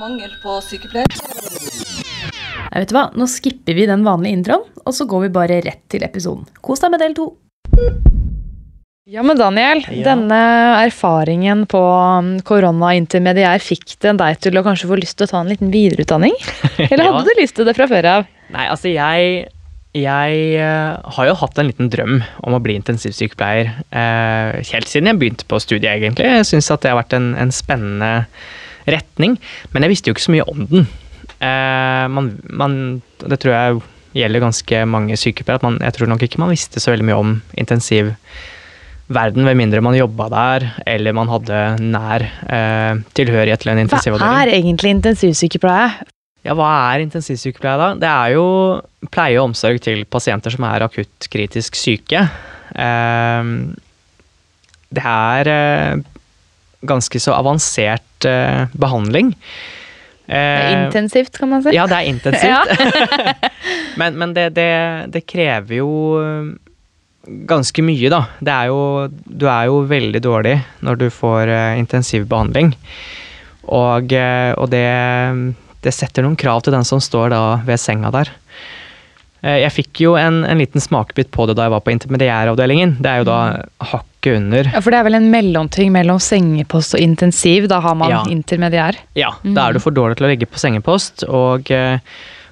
Mangel på sykepleier. Nei, vet du hva? Nå skipper vi den vanlige introen, og så går vi bare rett til episoden. Kos deg med del to. Ja, men Daniel, Ja. denne erfaringen på um, korona intermediær fikk den deg til å kanskje få lyst til å ta en liten videreutdanning? Eller hadde Ja. du lyst til det fra før av? Nei, altså jeg jeg eh, har jo hatt en liten drøm om å bli intensivsykepleier eh, helt siden jeg begynte på studiet, egentlig. Jeg syns at det har vært en, en spennende retning, men jeg visste jo ikke så mye om den. Eh, man, man, det tror jeg gjelder ganske mange sykepleiere, at man, jeg tror nok ikke man visste så veldig mye om intensivverden, med mindre man jobba der, eller man hadde nær eh, tilhørighet til en Hva er egentlig intensivsykepleie? Ja, hva er intensivsykepleie da? Det er jo pleie og omsorg til pasienter som er akutt kritisk syke. Ehm, Det er eh, ganske så avansert eh, behandling. Det er Eh, intensivt, kan man si. Ja, det er intensivt. men men det, det, det krever jo eh, ganske mye, da. Det er jo, du er jo veldig dårlig når du får intensivbehandling. intensiv. Og, og det, det setter noen krav til den som står da ved senga der. Eh, Jeg fikk jo en, en liten smakebit på det da jeg var på intermediæravdelingen. Det er jo da hakket under. Ja, For det er vel en mellomting mellom sengepost og intensiv. Da har man Ja. intermediær. Ja, da er du for dårlig til å ligge på sengepost, og, eh,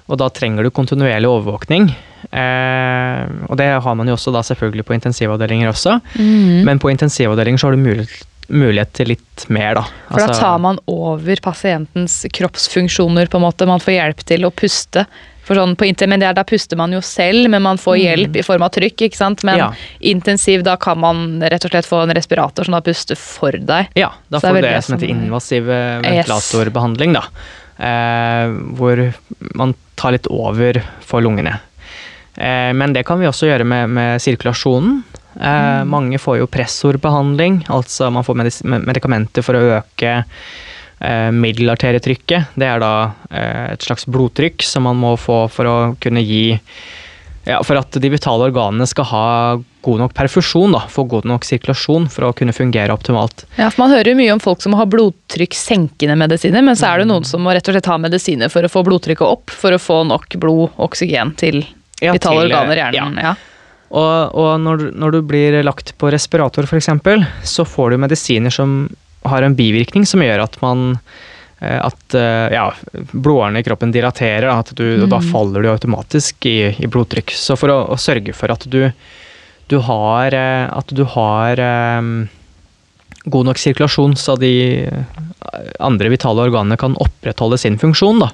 og da trenger du kontinuerlig overvåkning. Eh, og det har man jo også da selvfølgelig på intensivavdelinger også. Mm. Men på intensivavdelinger så har du mulighet, mulighet til litt mer, da. For da Altså- tar man over pasientens kroppsfunksjoner, på en måte. Man får hjelp til å puste. For sånn På intermediær da puster man jo selv, men man får hjelp i form av trykk. ikke sant? Men Mm. Ja. intensiv, da kan man rett og slett få en respirator som da puster for deg. Ja, da Så får du det det som heter er- invasiv eh, ventilatorbehandling, da. Eh, hvor man tar litt over for lungene. Eh, men det kan vi også gjøre med, med sirkulasjonen. Eh, Mange får jo pressorbehandling, altså man får medikamenter for å øke eh, middelarterietrykket. Det er da eh, et slags blodtrykk som man må få for å kunne gi ja, For at de vitale organene skal ha god nok perfusjon, da, få god nok sirkulasjon for å kunne fungere optimalt. Ja, for Man hører jo mye om folk som har blodtrykk-senkende medisiner, men så er det Mm. noen som må rett og slett ha medisiner for å få blodtrykket opp, for å få nok blod og oksygen til Ja, vitale til, eh, organer i hjernen. Ja. Og, og når, når du blir lagt på respirator f.eks., så får du medisiner som har en bivirkning som gjør at man eh, at eh, ja, blodårene i kroppen dilaterer, at du, og da faller du automatisk i, i blodtrykk. Så for å, å sørge for at du, du har, eh, at du har um, god nok sirkulasjon, så de andre vitale organene kan opprettholde sin funksjon, da,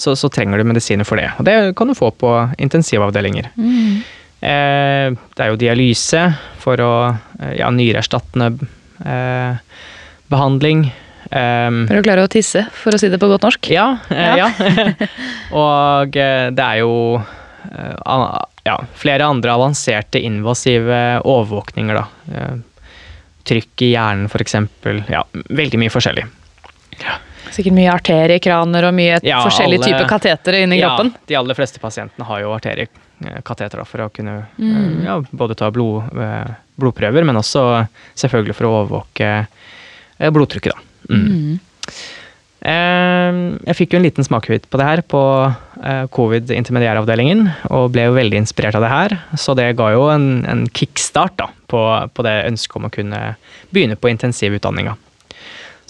så, så trenger du medisiner for det. Og det kan du få på intensivavdelinger. Eh, det er jo dialyse for å eh, ja, nyreerstattende eh, behandling. For å klare å tisse, for å si det på godt norsk. ja, eh, Ja. ja. og eh, det er jo eh, ja, flere andre avanserte invasive overvåkninger, da. Eh, Trykk i hjernen, for eksempel. Ja, veldig mye forskjellig. Sikkert mye arteriekraner og mye Ja, forskjellige alle- typer katetere inni kroppen. Ja, de aller fleste pasientene har jo arteriekateter da, for å kunne Mm. eh, ja, både ta blod, eh, blodprøver, men også selvfølgelig for å overvåke eh, blodtrykket. Da. Mm. Eh, Jeg fikk jo en liten smakebit på det her på eh, covid-intermediæravdelingen, og ble jo veldig inspirert av det her. Så det ga jo en, en kickstart da, på, på det ønsket om å kunne begynne på intensivutdanninga.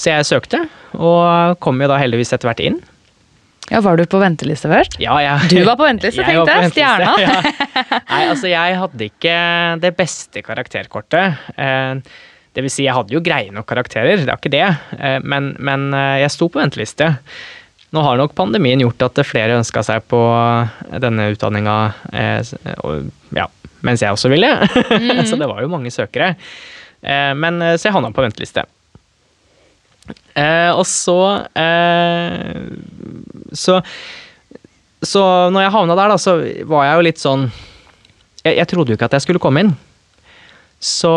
Så jeg søkte, og kom jo da heldigvis etter hvert inn. Ja, Var du på venteliste først? Ja, ja. Du var på venteliste, Jeg var tenkte jeg. Stjerna. ja. Nei, altså jeg hadde ikke det beste karakterkortet. Eh, Det vil si, jeg hadde jo greie nok karakterer, det er ikke det. Eh, Men, men eh, jeg sto på venteliste. Nå har nok pandemien gjort at flere ønska seg på denne utdanninga ja, mens jeg også ville. så det var jo mange søkere. Men så jeg havna på venteliste. Eh, og så eh, Så Så når jeg havna der, da, så var jeg jo litt sånn jeg, jeg trodde jo ikke at jeg skulle komme inn. Så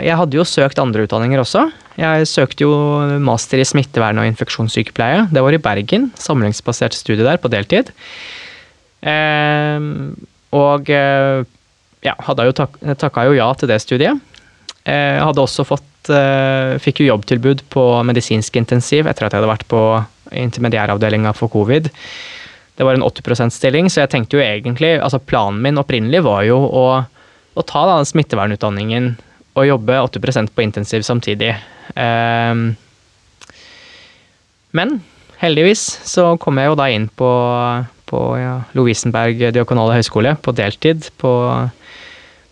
jeg hadde jo søkt andre utdanninger også. Jeg søkte jo master i smittevern og infeksjonssykepleie. Det var i Bergen. Samlingsbasert studie der, på deltid. Eh, og eh, ja, hadde jo tak, takka jo ja til det studiet. Eh, hadde også fått fikk jo jobbtilbud på medisinsk intensiv etter at jeg hadde vært på intermediæravdelinga for covid. Det var en 80 %-stilling, så jeg tenkte jo egentlig altså Planen min opprinnelig var jo å, å ta da, smittevernutdanningen og jobbe 80% på intensiv samtidig. Um, men heldigvis så kom jeg jo da inn på, på ja, Lovisenberg diakonale høgskole på deltid på,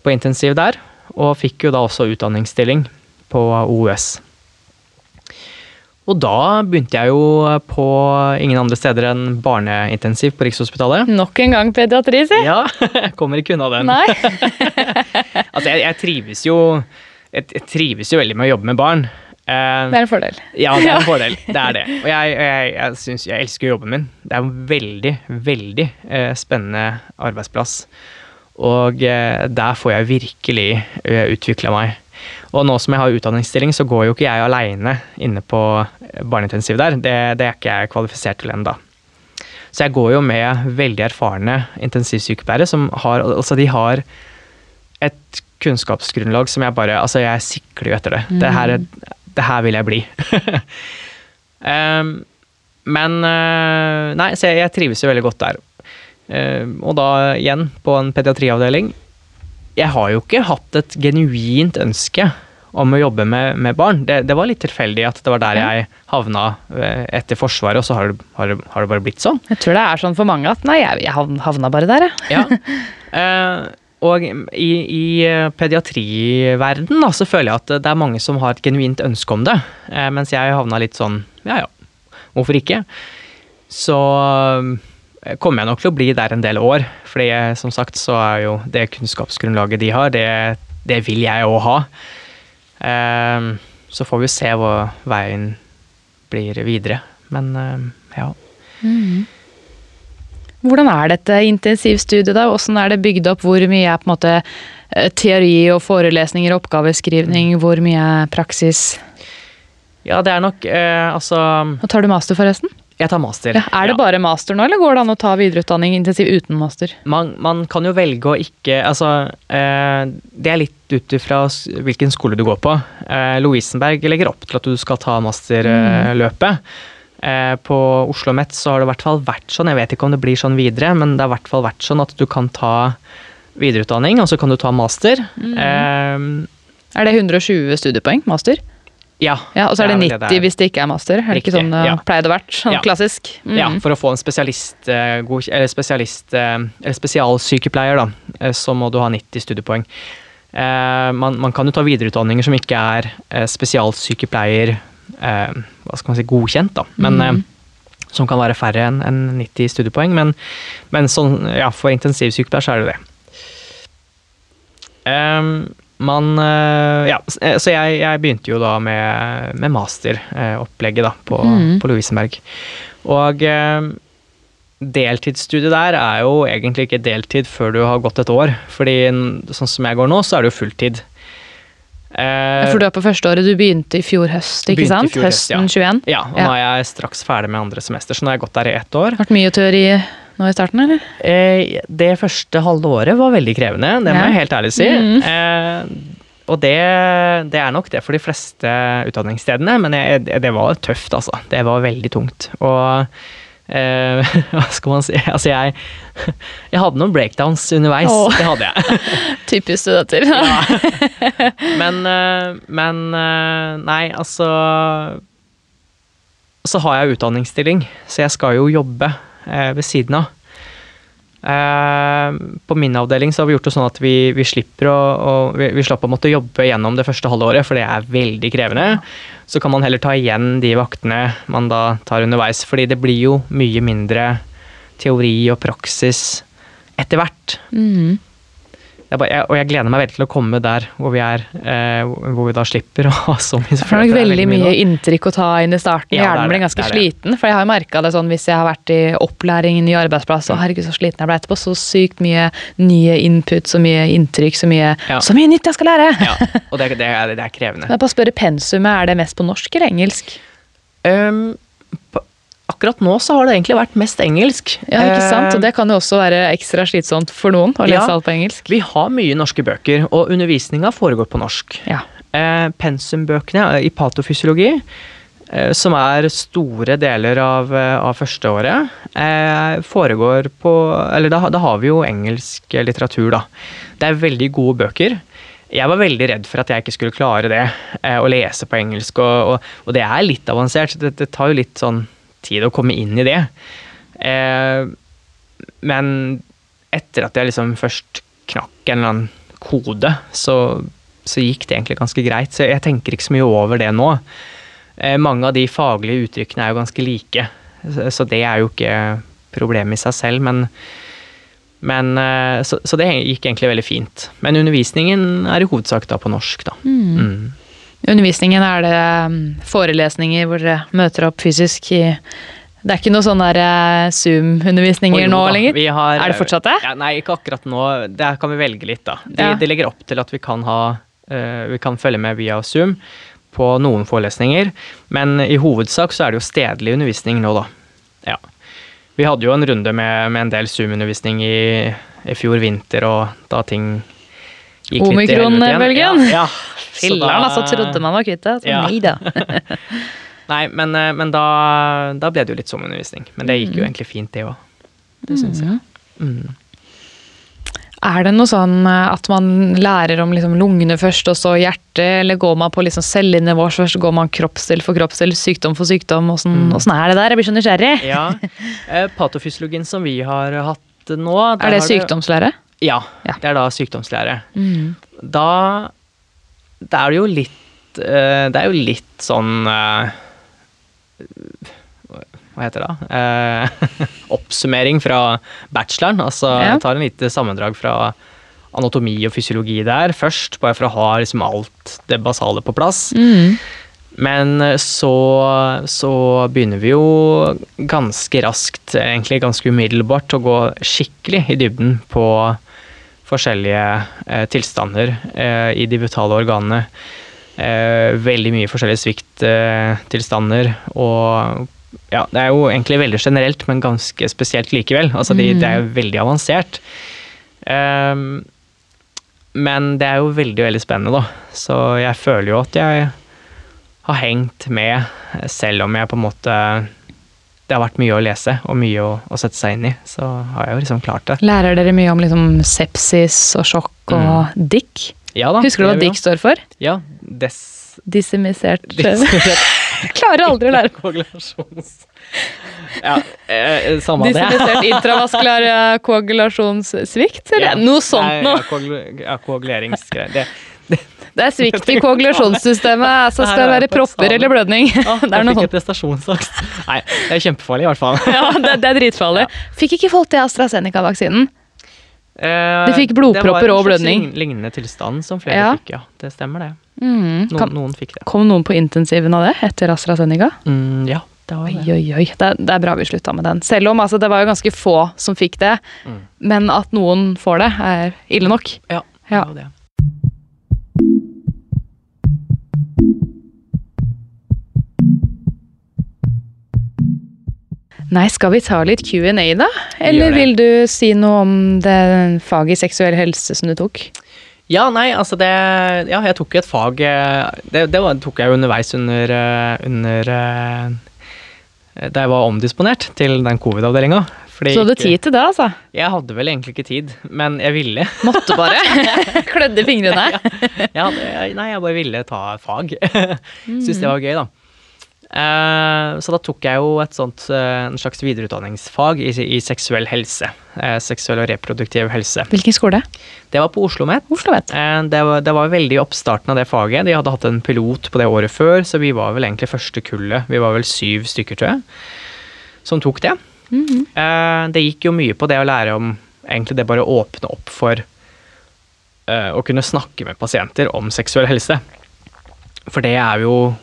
på intensiv der. Og fikk jo da også utdanningsstilling på OUS. Og da begynte jeg jo på ingen andre steder enn barneintensiv på Rikshospitalet. Nok en gang pediatri, si. Ja, jeg kommer ikke unna den. Nei. altså, jeg, jeg trives jo jeg, jeg trives jo veldig med å jobbe med barn. Uh, Det er en fordel. ja, det er en fordel. Det er det. Og jeg, jeg, jeg, synes, jeg elsker jobben min. Det er en veldig, veldig uh, spennende arbeidsplass. Og uh, der får jeg virkelig utvikla meg. Og nå som jeg har utdanningsstilling, så går jo ikke jeg aleine inne på barneintensiv der. Det, det er ikke jeg kvalifisert til ennå. Så jeg går jo med veldig erfarne intensivsykepleiere som har Altså, de har et kunnskapsgrunnlag som jeg bare Altså, jeg sikler jo etter det. Det, her, er- det her vil jeg bli. um, men eh, Nei, så jeg, jeg trives jo veldig godt der. Uh, og da igjen, på en pediatriavdeling Jeg har jo ikke hatt et genuint ønske om å jobbe med, med barn. Det, det var litt tilfeldig at det var der jeg havna eh, etter Forsvaret, og så har det, har, det, har det bare blitt sånn. Jeg tror det er sånn for mange at nei, jeg, jeg havna bare der, jeg. Ja. Eh, og i, i pediatriverden da, så føler jeg at det er mange som har et genuint ønske om det. Eh, mens jeg havna litt sånn ja ja, hvorfor ikke? Så eh, kommer jeg nok til å bli der en del år. fordi eh, som sagt så er jo det kunnskapsgrunnlaget de har, det, det vil jeg òg ha. Eh, så får vi se hvor veien blir videre. Men eh, ja. Hvordan er dette intensivstudiet, da? Hvordan er det bygd opp? Hvor mye er på en måte eh, teori og forelesninger og oppgaveskrivning? Hvor mye er praksis? Ja, det er nok eh, Altså, Og tar du master, forresten? Jeg tar master. Ja, er det Ja. bare master nå, eller går det an å ta videreutdanning intensiv uten master? man, man kan jo velge å ikke Altså, eh, det er litt ut ifra hvilken skole du går på. Eh, Lovisenberg legger opp til at du skal ta masterløpet. Eh, på Oslo Met så har det i hvert fall vært sånn, jeg vet ikke om det blir sånn videre, men det har i hvert fall vært sånn at du kan ta videreutdanning, og så kan du ta master. Eh, Er det 120 studiepoeng, master? Ja. Ja, Og så er det vel 90 det det hvis det ikke er master? Er det ikke sånn det ja. pleide å vært? Sånn Ja. klassisk? Mm. Ja, for å få en spesialist, eh, eller spesialist, eh, eller spesialsykepleier, da, eh, så må du ha 90 studiepoeng. Eh, man, man kan jo ta videreutdanninger som ikke er eh, spesialsykepleier eh, hva skal man si, godkjent, da. Men mm. som kan være færre enn enn 90 studiepoeng. Men, men sånn, ja, for intensivsykepleier så er det det. Ehm, man eh, Ja, eh, så jeg, jeg begynte jo da med, med masteropplegget da, på, mm. på Lovisenberg. Og eh, deltidsstudiet der er jo egentlig ikke deltid før du har gått et år. Fordi sånn som jeg går nå, så er det jo fulltid. Eh, For du er på første året, du begynte i fjor høst, ikke sant? fjor Høsten ja. Høsten 21. ja, og nå er jeg straks ferdig med andre semester, så nå har jeg gått der i ett år. Vært mye teori nå i starten, eller? Eh, det første halve året var veldig krevende, det må Ja. jeg helt ærlig si. Mm. Eh, og det, det er nok det for de fleste utdanningsstedene, men jeg, det var tøft, altså. Det var veldig tungt. Og eh, hva skal man si Altså, jeg, jeg hadde noen breakdowns underveis. Åh. Det hadde jeg. Typisk studenter. Men, eh, men eh, Nei, altså Så har jeg utdanningsstilling, så jeg skal jo jobbe ved siden av. Eh, på min avdeling så har vi gjort det sånn at vi, vi slipper å, å vi, vi slapp å måtte jobbe gjennom det første halve året, for det er veldig krevende. Så kan man heller ta igjen de vaktene man da tar underveis, fordi det blir jo mye mindre teori og praksis etter hvert. Mhm. Bare, jeg, og jeg gleder meg veldig til å komme der hvor vi er, eh, hvor vi da slipper å ha så mye For det er nok veldig mye inntrykk å ta inn i starten. Ja, er Hjernen blir ganske det det. sliten. For jeg har jo merka det sånn hvis jeg har vært i opplæring, ny arbeidsplass, og herregud så sliten jeg ble etterpå. Så sykt mye nye input, så mye inntrykk, så mye, Ja. så mye nytt jeg skal lære! Ja, og det, det, er, det er krevende. Men bare spørre pensumet, er det mest på norsk eller engelsk? Um, akkurat nå så har det egentlig vært mest engelsk. Ja, ikke sant? Og det kan jo også være ekstra slitsomt for noen å lese Ja. alt på engelsk. Vi har mye norske bøker, og undervisninga foregår på norsk. Ja. Eh, pensumbøkene i patofysiologi, eh, som er store deler av, eh, av førsteåret, eh, foregår på Eller da, da har vi jo engelsk litteratur, da. Det er veldig gode bøker. Jeg var veldig redd for at jeg ikke skulle klare det, eh, å lese på engelsk, og, og, og det er litt avansert. Det, det tar jo litt sånn tid å komme inn i det. Eh, men etter at jeg liksom først knakk en eller annen kode, så, så gikk det egentlig ganske greit. Så jeg tenker ikke så mye over det nå. Eh, mange av de faglige uttrykkene er jo ganske like, så, det er jo ikke problemet i seg selv, men men, eh, så, så, det gikk egentlig veldig fint. Men undervisningen er i hovedsak da på norsk, da. Mm. Undervisningen, er det um, forelesninger hvor dere møter opp fysisk i Det er ikke noe sånn eh, Zoom-undervisninger nå da, lenger? Har, er det fortsatt det? Ja, nei, ikke akkurat nå. Der kan vi velge litt, da. De, Ja. de legger opp til at vi kan ha uh, Vi kan følge med via Zoom på noen forelesninger, men i hovedsak så er det jo stedlig undervisning nå, da. Ja. Vi hadde jo en runde med, med en del Zoom-undervisning i, i fjor vinter, og da ting Omikron-bølgen. Ja, ja. Så Filler'n, altså. Trodde man var kvitt det. Så Ja. nei da. Nei, men, eh, men da, da ble det jo litt Zoom-undervisning. Men det gikk jo egentlig fint, det òg. Det syns jeg. Mm. Er det noe sånn eh, at man lærer om liksom lungene først, og så hjertet, eller går man på liksom cellenivå først, går man kroppsdel for kroppsdel, sykdom for sykdom? Åssen mm. er det der? Jeg blir så nysgjerrig. Ja. Eh, patofysiologien som vi har hatt nå Er det sykdomslære? Ja, Ja. det er da sykdomslære. Mm. Da, det er det jo litt eh, Det er jo litt sånn eh, Hva heter det? da? Eh, oppsummering fra bacheloren. Altså Ja. jeg tar en lite sammendrag fra anatomi og fysiologi der først, bare for å ha liksom alt det basale på plass. Mm. Men så, så begynner vi jo ganske raskt, egentlig ganske umiddelbart, å gå skikkelig i dybden på forskjellige eh, tilstander eh, i de vitale organene. Eh, veldig mye forskjellige svikttilstander. og ja, det er jo egentlig veldig generelt, men ganske spesielt likevel. Altså, de, det er jo veldig avansert. Um, men det er jo veldig, veldig spennende, da. Så jeg føler jo at jeg har hengt med, selv om jeg på en måte Det har vært mye å lese og mye å, å sette seg inn i, så har jeg jo liksom klart det. Lærer dere mye om liksom sepsis og sjokk og DIC? Ja da. Husker du hva DICK står for? Ja. Des... Dissemisert des Klarer aldri å lære. koagulasjons... Ja, eh, samme det. Dissemisert intravaskulær eh, koagulasjonssvikt? Eller Ja. noe sånt noe? Ja, koagul- ja, koaguleringsgreier. Det, Det er svikt i koagulasjonssystemet. Altså, skal det være propper eller blødning. ah, Det er noe sånt. prestasjonsangst. Nei, det er kjempefarlig i hvert fall. Ja, det, det er dritfarlig. Fikk ikke folk til AstraZeneca-vaksinen? Eh, De fikk blodpropper og blødning. Det var en slags lignende tilstand som flere Ja. fikk, ja. Det stemmer det. Mm. Noen, noen fikk det. kom noen på intensiven av det etter AstraZeneca? Mm, ja, det det. Oi, oi, oi. Det, det er bra vi slutta med den. Selv om altså, det var jo ganske få som fikk det. Mm. Men at noen får det, er ille nok. Ja, Ja. det var det. Nei, skal vi ta litt Q&A da? Eller vil du si noe om det faget seksuell helse som du tok? Ja, nei, altså det Ja, jeg tok et fag eh, Det, det tok jeg jo underveis under, eh, under eh, Da jeg var omdisponert til den covid-avdelinga. Så du hadde tid til det, altså? Jeg hadde vel egentlig ikke tid, men jeg ville. Måtte bare. Klødde fingrene. Jeg hadde, nei, jeg bare ville ta fag. Syns det var gøy, da. Uh, så da tok jeg jo et sånt, uh, en slags videreutdanningsfag i, i seksuell helse. Uh, seksuell og reproduktiv helse. Hvilken skole? Det var på Oslo OsloMet. Oslo, vet. Eh, Det var, det var veldig i oppstarten av det faget. De hadde hatt en pilot på det året før, så vi var vel egentlig første kullet. Vi var vel syv stykker, tror jeg, som tok det. Eh, Det gikk jo mye på det å lære om egentlig det bare å åpne opp for eh, å kunne snakke med pasienter om seksuell helse. For det er jo,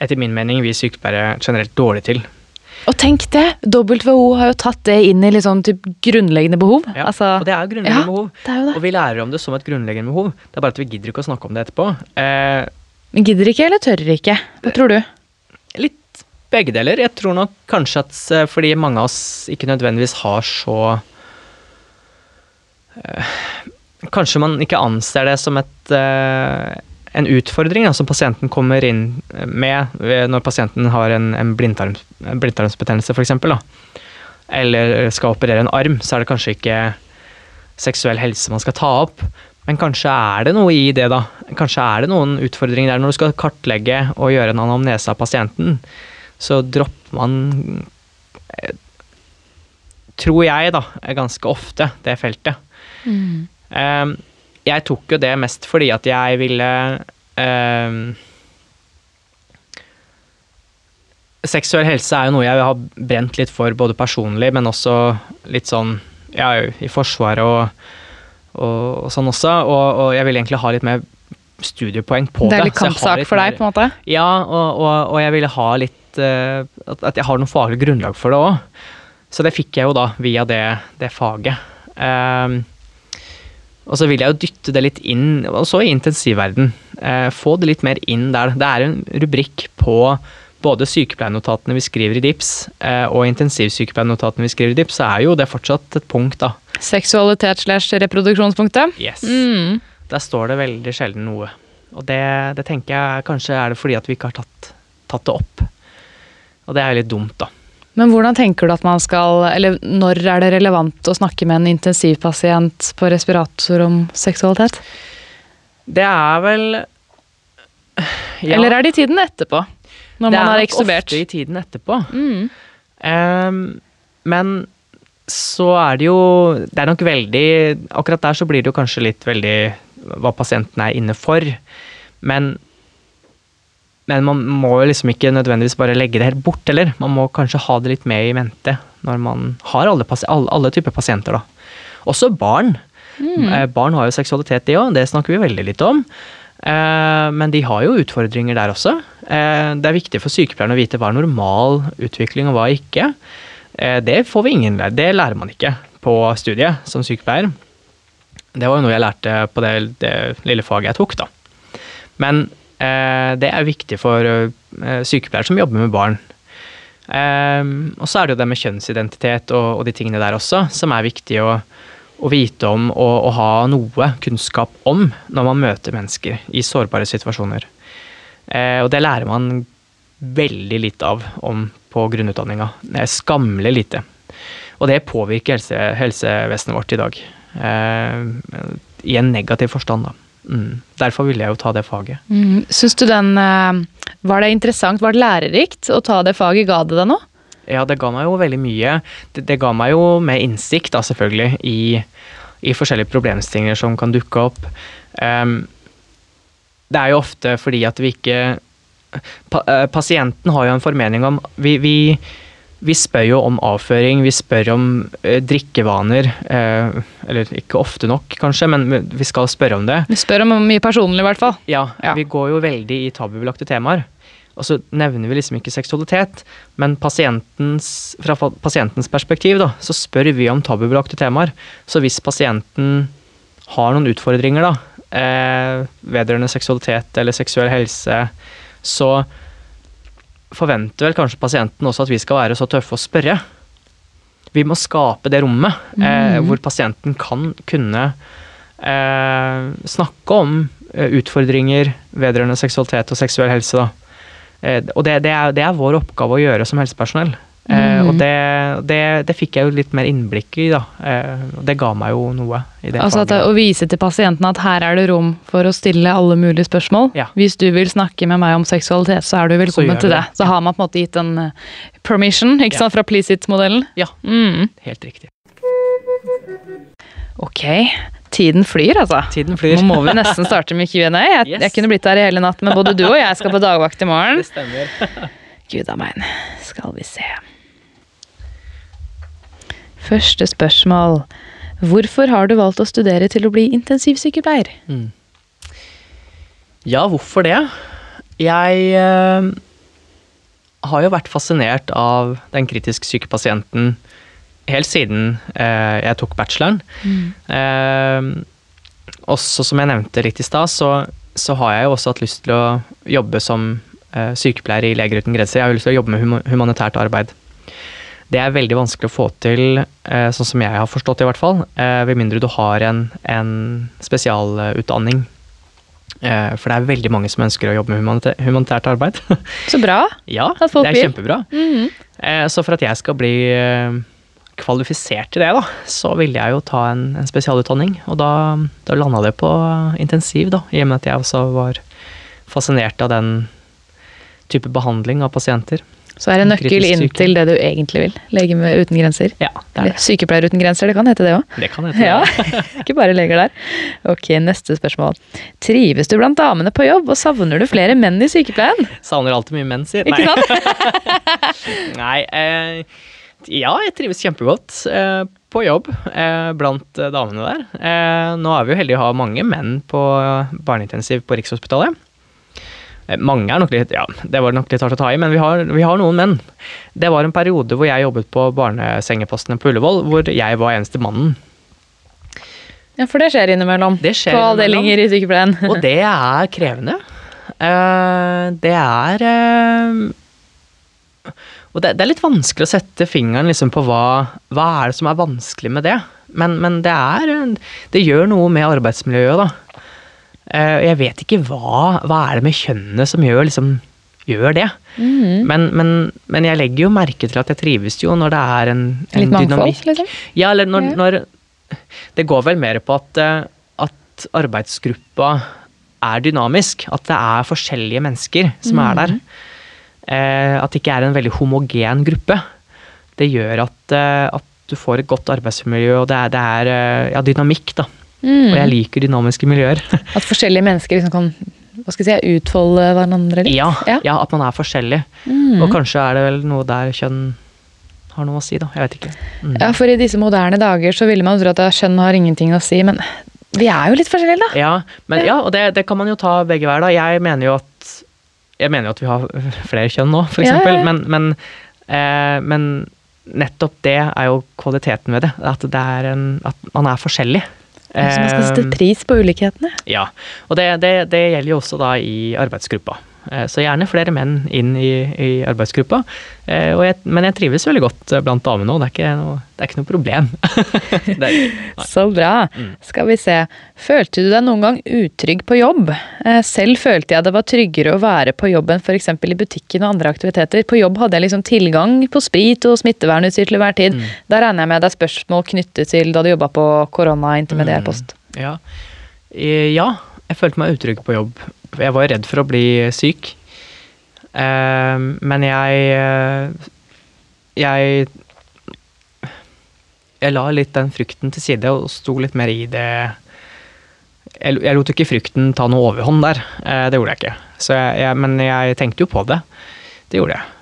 etter min mening, vi sykepleiere generelt dårlige til. Og tenk det! WHO har jo tatt det inn i sånn typ grunnleggende behov. Ja, altså, og det er jo grunnleggende ja, behov. det er jo det. Og vi lærer om det som et grunnleggende behov. Det er bare at vi gidder ikke å snakke om det etterpå. Eh, Men gidder ikke eller tør ikke? Hva tror du? Litt begge deler. Jeg tror nok kanskje at eh, fordi mange av oss ikke nødvendigvis har så eh, Kanskje man ikke anser det som et, eh, en utfordring som pasienten kommer inn med når pasienten har en, en blindtarm, en blindtarmsbetennelse f.eks., eller skal operere en arm, så er det kanskje ikke seksuell helse man skal ta opp. Men kanskje er det noe i det, da. Kanskje er det noen utfordringer der når du skal kartlegge og gjøre en anamnese av pasienten. Så dropper man eh, Tror jeg, da, ganske ofte det feltet. Eh, jeg tok jo det mest fordi at jeg ville um, Seksuell helse er jo noe jeg har brent litt for, både personlig, men også litt sånn ja, i Forsvaret og, og, og sånn også. Og, og jeg ville egentlig ha litt mer studiepoeng på det. Det er litt kampsak for deg, på en måte? ja, og, og, og jeg ville ha litt at, at jeg har noe faglig grunnlag for det òg. Så det fikk jeg jo da via det, det faget. Um, og så vil jeg jo dytte det litt inn, også i intensivverden. Uh, få det litt mer inn der. Det er en rubrikk på både sykepleiernotatene vi skriver i DIPS uh, og intensivsykepleiernotatene vi skriver i DIPS, så er jo det fortsatt et punkt, da. Seksualitet slash reproduksjonspunktet? Yes. Mm. Der står det veldig sjelden noe. Og det, det tenker jeg kanskje er det fordi at vi ikke har tatt, tatt det opp. Og det er jo litt dumt, da. Men hvordan tenker du at man skal Eller når er det relevant å snakke med en intensivpasient på respirator om seksualitet? Det er vel ja, Eller er det i tiden etterpå? Når det man er ekstubert? nok er ofte i tiden etterpå. Mm. Um, men så er det jo Det er nok veldig Akkurat der så blir det jo kanskje litt veldig hva pasienten er inne for. Men men man må jo liksom ikke nødvendigvis bare legge det helt bort, eller? Man må kanskje ha det litt med i mente når man har alle, alle, alle typer pasienter, da. Også barn. Eh, Barn har jo seksualitet, de òg, det snakker vi veldig litt om. Eh, Men de har jo utfordringer der også. Eh, Det er viktig for sykepleierne å vite hva er normal utvikling og hva ikke. Eh, Det får vi ingen lære, det lærer man ikke på studiet som sykepleier. Det var jo noe jeg lærte på det, det lille faget jeg tok, da. Men det er viktig for eh, sykepleiere som jobber med barn. Eh, og så er det jo det med kjønnsidentitet og, de tingene der også, som er viktig å, å vite om og, og ha noe kunnskap om når man møter mennesker i sårbare situasjoner. Eh, og det lærer man veldig litt av om på grunnutdanninga. Skammelig lite. Og det påvirker helse, helsevesenet vårt i dag. Eh, I en negativ forstand, da. Mm. Derfor ville jeg jo ta det faget. Mm. Syns du den eh, Var det interessant, var det lærerikt å ta det faget? Ga det deg noe? Ja, det ga meg jo veldig mye. Det, det ga meg jo mer innsikt, da, selvfølgelig, i, i forskjellige problemstillinger som kan dukke opp. Um, det er jo ofte fordi at vi ikke pa, eh, Pasienten har jo en formening om vi, vi, vi spør jo om avføring, vi spør om eh, drikkevaner. eh, eller ikke ofte nok, kanskje, men vi skal spørre om det. Vi spør om mye personlig, i hvert fall. Ja, Ja. vi går jo veldig i tabubelagte temaer. Og så nevner vi liksom ikke seksualitet, men pasientens, fra pasientens perspektiv da, så spør vi om tabubelagte temaer. Så hvis pasienten har noen utfordringer da, eh, vedrørende seksualitet eller seksuell helse, så forventer vel kanskje pasienten også at vi skal være så tøffe å spørre. Vi må skape det rommet eh, hvor pasienten kan kunne eh, snakke om eh, utfordringer vedrørende seksualitet og seksuell helse. Eh, og det, det, er, det er vår oppgave å gjøre som helsepersonell. Eh, og det, det, det fikk jeg jo litt mer innblikk i, da. Eh, og det ga meg jo noe Altså at. Å vise til pasienten at her er det rom for å stille alle mulige spørsmål. Ja. Hvis du vil snakke med meg om seksualitet, så er du velkommen til det. det. Så har man på en måte gitt en eh, permission ikke Ja. sant, fra Please-it-modellen. Ja, Mm. helt riktig. Ok, tiden flyr altså. Tiden flyr. Nå må vi nesten starte med Q&A. Jeg, Yes. jeg kunne blitt der i hele natt, men både du og jeg skal på dagvakt i morgen. Det stemmer. Gud a meg. Skal vi se. Første spørsmål. Hvorfor har du valgt å studere til å bli intensivsykepleier? Ja, hvorfor det? Jeg eh, har jo vært fascinert av den kritisk syke pasienten helt siden eh, jeg tok bacheloren. Eh, også som jeg nevnte litt i stad, så, så har jeg jo også hatt lyst til å jobbe som eh, sykepleier i Leger uten grenser. Jeg har jo lyst til å jobbe med huma- humanitært arbeid. Det er veldig vanskelig å få til, eh, sånn som jeg har forstått det i hvert fall, eh, ved mindre du har en, en spesialutdanning Eh, For det er veldig mange som ønsker å jobbe med humanitæ humanitært arbeid. Så bra. ja, At folk det er vil. kjempebra. Mhm. Eh, Så for at jeg skal bli kvalifisert til det, da, så ville jeg jo ta en, en spesialutdanning. Og da, da landa det på intensiv, da, i og med at jeg også var fascinert av den type behandling av pasienter. Så er det nøkkel inn til det du egentlig vil. Lege med uten grenser. Ja, det er det. Sykepleier uten grenser, det kan hete det òg. Det kan hete Ja, ikke bare leger der. Ok, neste spørsmål. Trives du blant damene på jobb, og savner du flere menn i sykepleien? Savner alltid mye menn, sier. Ikke sant? Nei, eh, ja, jeg trives kjempegodt eh, på jobb eh, blant eh, damene der. Eh, nå er vi jo heldige å ha mange menn på barneintensiv på Rikshospitalet. Eh, mange er nok litt, ja, det var nok litt hardt å ta i, men vi har, vi har noen menn. Det var en periode hvor jeg jobbet på barnesengepostene på Ullevål, hvor jeg var eneste mannen. Ja, for det skjer innimellom. Det skjer på avdelinger i sykepleien. Og det er krevende. Uh, det er uh, Og det, det er litt vanskelig å sette fingeren liksom på hva, hva er det som er vanskelig med det. Men, men det er Det gjør noe med arbeidsmiljøet, da. Eh, jeg vet ikke hva Hva er det med kjønnet som gjør, liksom, gjør det. Mm. Men, men, men jeg legger jo merke til at jeg trives jo når det er en, en Litt mangfold, dynamikk. liksom? Ja, eller når, når Det går vel mer på at, eh, at arbeidsgruppa er dynamisk. At det er forskjellige mennesker som er der. Eh, at det ikke er en veldig homogen gruppe. Det gjør at, at du får et godt arbeidsmiljø, og det er, det er ja, dynamikk, da. Mm. Og jeg liker dynamiske miljøer. At forskjellige mennesker liksom kan hva skal jeg si, utfolde hverandre litt? ja, Ja. ja, at man er forskjellig. Mm. Og kanskje er det vel noe der kjønn har noe å si, da. Jeg vet ikke. Mm. Ja, for i disse moderne dager så ville man tro at kjønn har ingenting å si, men vi er jo litt forskjellige, da. Ja, men, ja og det, det kan man jo ta begge hver. da. Jeg mener jo at, jeg mener jo at vi har flere kjønn nå, for eksempel. Men, men, eh, men nettopp det er jo kvaliteten ved det. At, det er en, at man er forskjellig. Så man skal sette Eh, pris på ulikhetene. ja, og det, det, det gjelder jo også da i arbeidsgruppa. Eh, Så gjerne flere menn inn i, i arbeidsgruppa. Eh, Og jeg, men jeg trives veldig godt eh, blant damene òg, det, det er ikke noe problem. det er, nei. Så bra. Mm. Skal vi se. Følte du deg noen gang utrygg på jobb? Eh, Selv følte jeg det var tryggere å være på jobb enn f.eks. i butikken og andre aktiviteter. På jobb hadde jeg liksom tilgang på sprit og smittevernutstyr til hver tid. Mm. Da regner jeg med det er spørsmål knyttet til da du jobba på korona-intermediær post. Ja. Eh, ja, jeg følte meg utrygg på jobb. Jeg var redd for å bli syk. Eh, men jeg eh, Jeg Jeg la litt den frykten til side og sto litt mer i det Jeg, jeg lot ikke frykten ta noe overhånd der. Eh, det gjorde jeg ikke. Jeg, jeg, men jeg tenkte jo på det. Det gjorde jeg.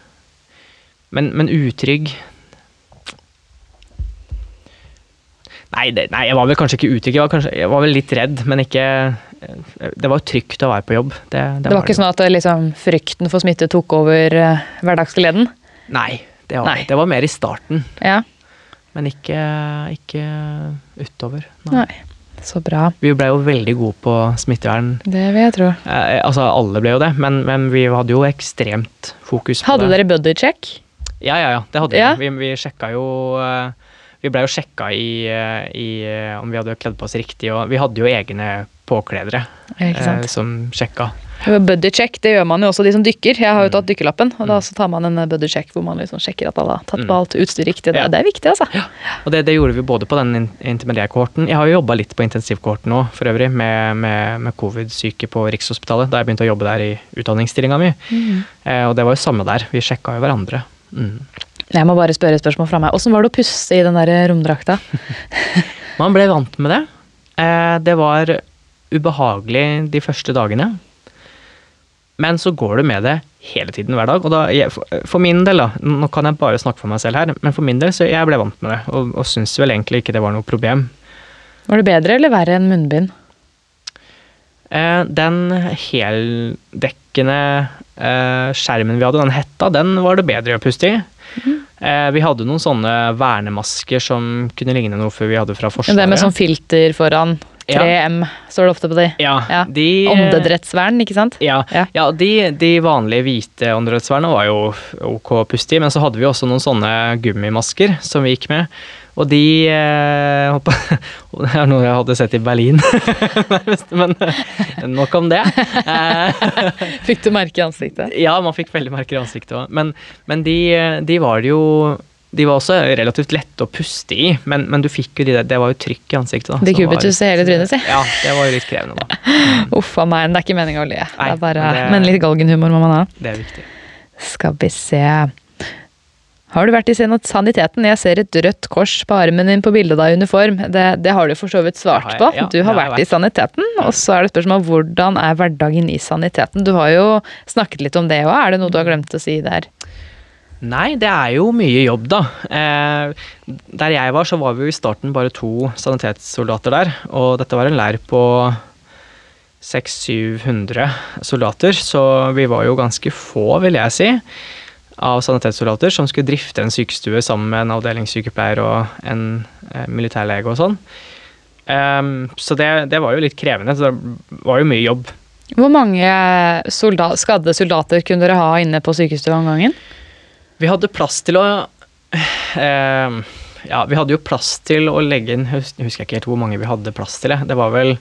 Men, men utrygg Nei, det, nei, jeg var vel kanskje ikke utrygg. Jeg var, jeg var vel litt redd, men ikke Det var trygt å være på jobb. Det, Det var ikke sånn at liksom, frykten for smitte tok over uh, hverdagsgleden? Nei, det var, Nei. det var mer i starten. Ja. Men ikke, ikke utover. Nei. Nei. Så bra. Vi ble jo veldig gode på smittevern. Det vil jeg tro. Eh, altså, alle ble jo det, men, men vi hadde jo ekstremt fokus på Hadde det. dere buddy check? Ja, ja, ja. Det hadde Ja. vi. Vi, vi sjekka jo eh, Vi blei jo sjekka i, eh, i eh, om vi hadde kledd på oss riktig, og vi hadde jo egne påkledere eh, som sjekka. Buddy check, det gjør man jo også de som dykker. Jeg har jo Mm. tatt dykkerlappen, og da så tar man en buddy check hvor man liksom sjekker at alle har tatt på alt utstyr riktig. Det, Mm. Ja. det er viktig, altså. Og det, det gjorde vi både på den in- intermediærkohorten Jeg har jo jobba litt på intensivkohorten nå, for øvrig, med, med, med covid-syke på Rikshospitalet, da jeg begynte å jobbe der i utdanningsstillinga mi. Mm. Eh, og det var jo samme der. Vi sjekka jo hverandre. Mm. Jeg må bare spørre et spørsmål fra meg. Åssen var det å pusse i den der romdrakta? Man ble vant med det. Eh, det var ubehagelig de første dagene. Men så går du med det hele tiden hver dag. Og da, jeg, for min del, da, nå kan jeg bare snakke for meg selv her, men for min del så jeg ble vant med det, og, og syns vel egentlig ikke det var noe problem. Var det bedre eller verre enn munnbind? Eh, den heldekkende eh, skjermen vi hadde, den hetta, den var det bedre å puste i. Mm. vi hadde noen sånne vernemasker som kunne ligne noe før vi hadde fra Forsvaret. Det med sånn filter foran. 3M står det ofte på de. Ja, Ja. de Åndedrettsvern, ikke sant? Ja, Ja. ja. de, de vanlige hvite åndedrettsvernene var jo ok å puste i, men så hadde vi også noen sånne gummimasker som vi gikk med. Og de eh, hoppa Det er noe jeg hadde sett i Berlin. Men eh, nok om det. Eh, Fikk du merke i ansiktet? ja, man fikk veldig merker i ansiktet òg. Men, men de, de var jo De var også relativt lette å puste i, men, men du fikk jo de der Det var jo trykk i ansiktet. da. De som kubitus i hele trynet, si. Ja, det var jo litt krevende, da. Uff a meg, det er ikke meninga å le. Nei, det er bare, men det- Men litt galgenhumor må man ha. Det er viktig. Skal vi se Har du vært i saniteten? Jeg ser et rødt kors på armen din på bildet av i uniform. Det, det har du for så vidt svart på. du har vært i saniteten. Og så er det spørsmål hvordan er hverdagen i saniteten? Du har jo snakket litt om det òg. Er det noe du har glemt å si der? Nei, det er jo mye jobb, da. Eh, der jeg var, så var vi jo i starten bare to sanitetssoldater der. Og dette var en leir på 600-700 soldater, så vi var jo ganske få, vil jeg si, av sanitetssoldater som skulle drifte en sykestue sammen med en avdelingssykepleier og en eh, militærlege og sånn. Um, så det, det var jo litt krevende, så det var jo mye jobb. Hvor mange soldat, skadde soldater kunne dere ha inne på sykestua om gangen? Vi hadde plass til å um, Ja, vi hadde jo plass til å legge inn Jeg husker ikke helt hvor mange vi hadde plass til. Det var vel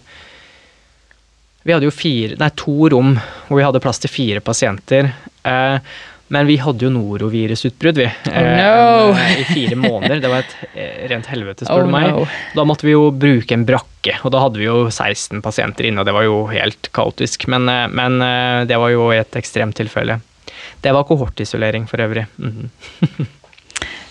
Vi hadde jo fire, nei, to rom hvor vi hadde plass til fire pasienter. Eh, men vi hadde jo norovirusutbrudd, vi. Oh, no. I fire måneder. Det var et eh, rent helvete, spør Oh du meg. no. Da måtte vi jo bruke en brakke, og da hadde vi jo 16 pasienter inne, og det var jo helt kaotisk. Men, eh, men eh, det var jo et ekstremt tilfelle. Det var kohortisolering for øvrig. Mhm.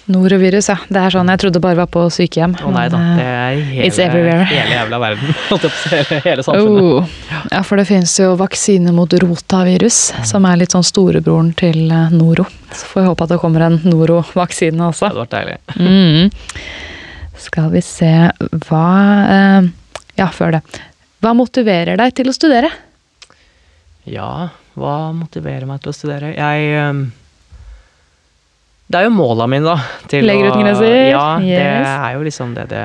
Norovirus, ja. Det er sånn jeg trodde bare var på sykehjem. Å nei da, det er er It's hele, everywhere. hele jævla verden. Hele, hele samfunnet. Oh. Ja, for det finnes jo vaksine mot rotavirus, som er litt sånn storebroren til eh, noro. Så får vi håpe at det kommer en noro-vaksine Det også. hadde vært deilig. Mm. Skal vi se Hva eh, Ja, før det. Hva motiverer deg til å studere? Ja, hva motiverer meg til å studere? Jeg ehm, Det er jo måla mine, da. Til Legerutdanningsgrenser, å Ja, det er jo liksom det det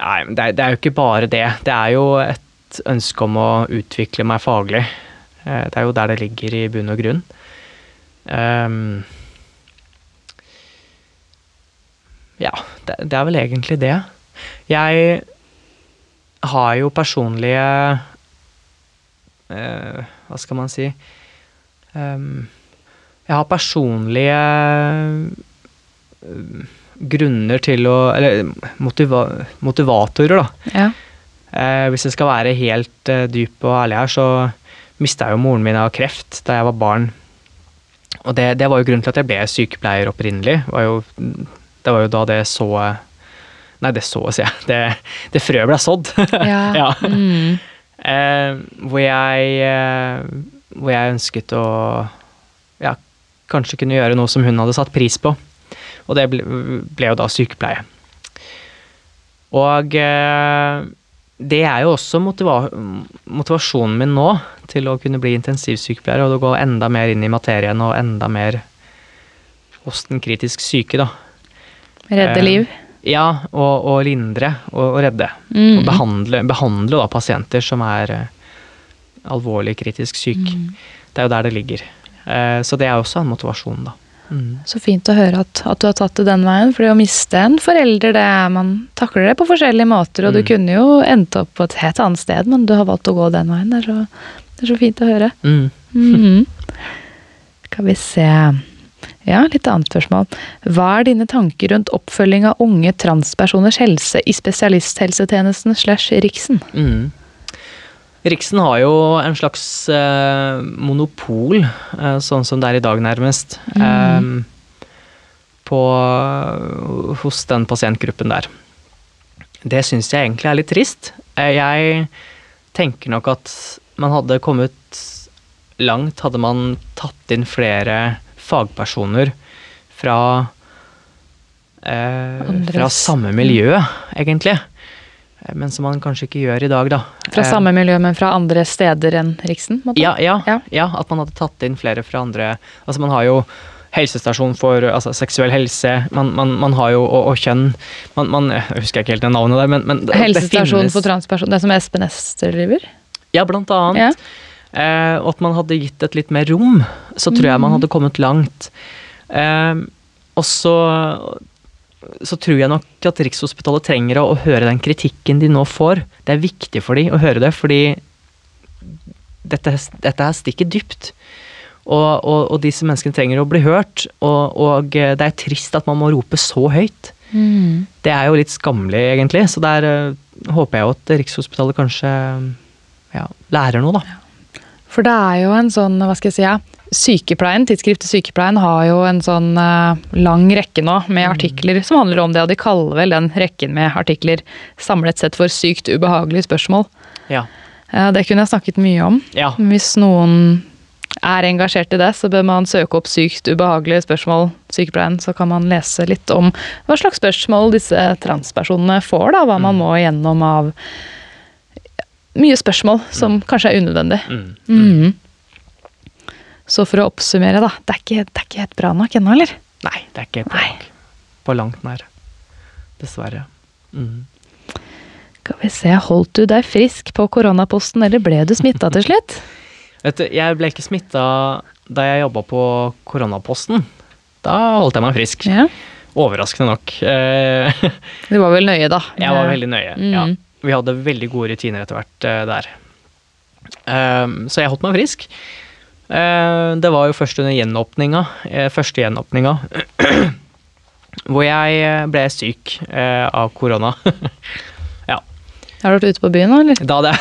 Nei, men det det er jo ikke bare det. Det er jo et ønske om å utvikle meg faglig. Eh, Det er jo der det ligger i bunn og grunn. Um, ja, det, det er vel egentlig det. Jeg har jo personlige uh, Hva skal man si Ehm, Jeg har personlige eh, grunner til å Eller motiva motivatorer, da. Ja. Eh, hvis jeg skal være helt eh, dyp og ærlig her, så mista jo moren min av kreft da jeg var barn. Og det, det var jo grunnen til at jeg ble sykepleier opprinnelig. Var jo, det var jo da det så Nei, det så, sier jeg. Det, det frøet ble sådd. Ja. Ja. Mm. Eh, hvor jeg eh, Hvor jeg ønsket å kanskje kunne gjøre noe som hun hadde satt pris på. Og det ble, ble jo da sykepleie. Og eh, det er jo også motiva motivasjonen min nå til å kunne bli intensivsykepleier og gå enda mer inn i materien og enda mer hos den kritisk syke, da. Redde Eh, liv. Ja, og, og lindre og, og redde. Mm. Og behandle, behandle da pasienter som er eh, alvorlig kritisk syke. Det er jo der det ligger. Eh, så det er også en motivasjon, da. Mm. Så fint å høre at, at du har tatt det den veien. For det å miste en forelder, det er, man takler det på forskjellige måter. Og du Mm. kunne jo endt opp på et helt annet sted, men du har valgt å gå den veien. Det er så, det er så fint å høre. Mm. -hmm. Skal vi se Ja, litt annet spørsmål. Hva er dine tanker rundt oppfølging av unge transpersoners helse i spesialisthelsetjenesten slash Riksen? Mm. Riksen har jo en slags eh, monopol, eh, sånn som det er i dag nærmest, eh, på, hos den pasientgruppen der. Det syns jeg egentlig er litt trist. Eh, jeg tenker nok at man hadde kommet langt hadde man tatt inn flere fagpersoner fra eh, fra samme miljø, egentlig. Eh, Men som man kanskje ikke gjør i dag, da. Fra Eh, samme miljø, men fra andre steder enn Riksen? ja, ja, Ja. ja. at man hadde tatt inn flere fra andre Altså, man har jo helsestasjon for altså, seksuell helse, man, man, man har jo og, og kjønn man, man, Jeg husker ikke helt det navnet der, men, men det- det Helsestasjon finnes- for transpersoner, det som Espen Ester driver? Ja, blant annet. Ja. Eh, og at man hadde gitt et litt mer rom, så tror jeg man Mm. hadde kommet langt. Eh, og så så tror jeg nok at Rikshospitalet trenger å, å høre den kritikken de nå får. Det er viktig for dem å høre det, fordi dette, dette her stikker dypt. Og, og, og disse menneskene trenger å bli hørt. Og, og det er trist at man må rope så høyt. Det er jo litt skammelig, egentlig. Så der uh, håper jeg jo at Rikshospitalet kanskje ja, lærer noe, da. For det er jo en sånn, hva skal jeg si, ja. Sykepleien, Tidsskriftet Sykepleien har jo en sånn uh, lang rekke nå med artikler som handler om det, og de kaller vel den rekken med artikler samlet sett for sykt ubehagelige spørsmål. Ja. Uh, det kunne jeg snakket mye om. Ja. Hvis noen er engasjert i det, så bør man søke opp sykt ubehagelige spørsmål sykepleien, så kan man lese litt om hva slags spørsmål disse transpersonene får, da, hva man må igjennom av mye spørsmål som kanskje er unødvendig. Mm. Mhm. Så for å oppsummere, da. Det er ikke, det er ikke helt bra nok ennå, eller? Nei, det er ikke bra nok. På langt nær. Dessverre. Mm. Skal vi se, holdt du deg frisk på koronaposten, eller ble du smitta til slutt? Vet du, jeg ble ikke smitta da jeg jobba på koronaposten. Da holdt jeg meg frisk. Ja. Overraskende nok. Eh, Du var vel nøye, da? Jeg var veldig nøye. Mm. Ja. Vi hadde veldig gode rutiner etter hvert eh, der. Um, så jeg holdt meg frisk. Eh, det var jo først under gjenåpninga, eh, første gjenåpninga, hvor jeg eh, ble syk eh, av korona. ja. Har du vært ute på byen nå, eller? Da det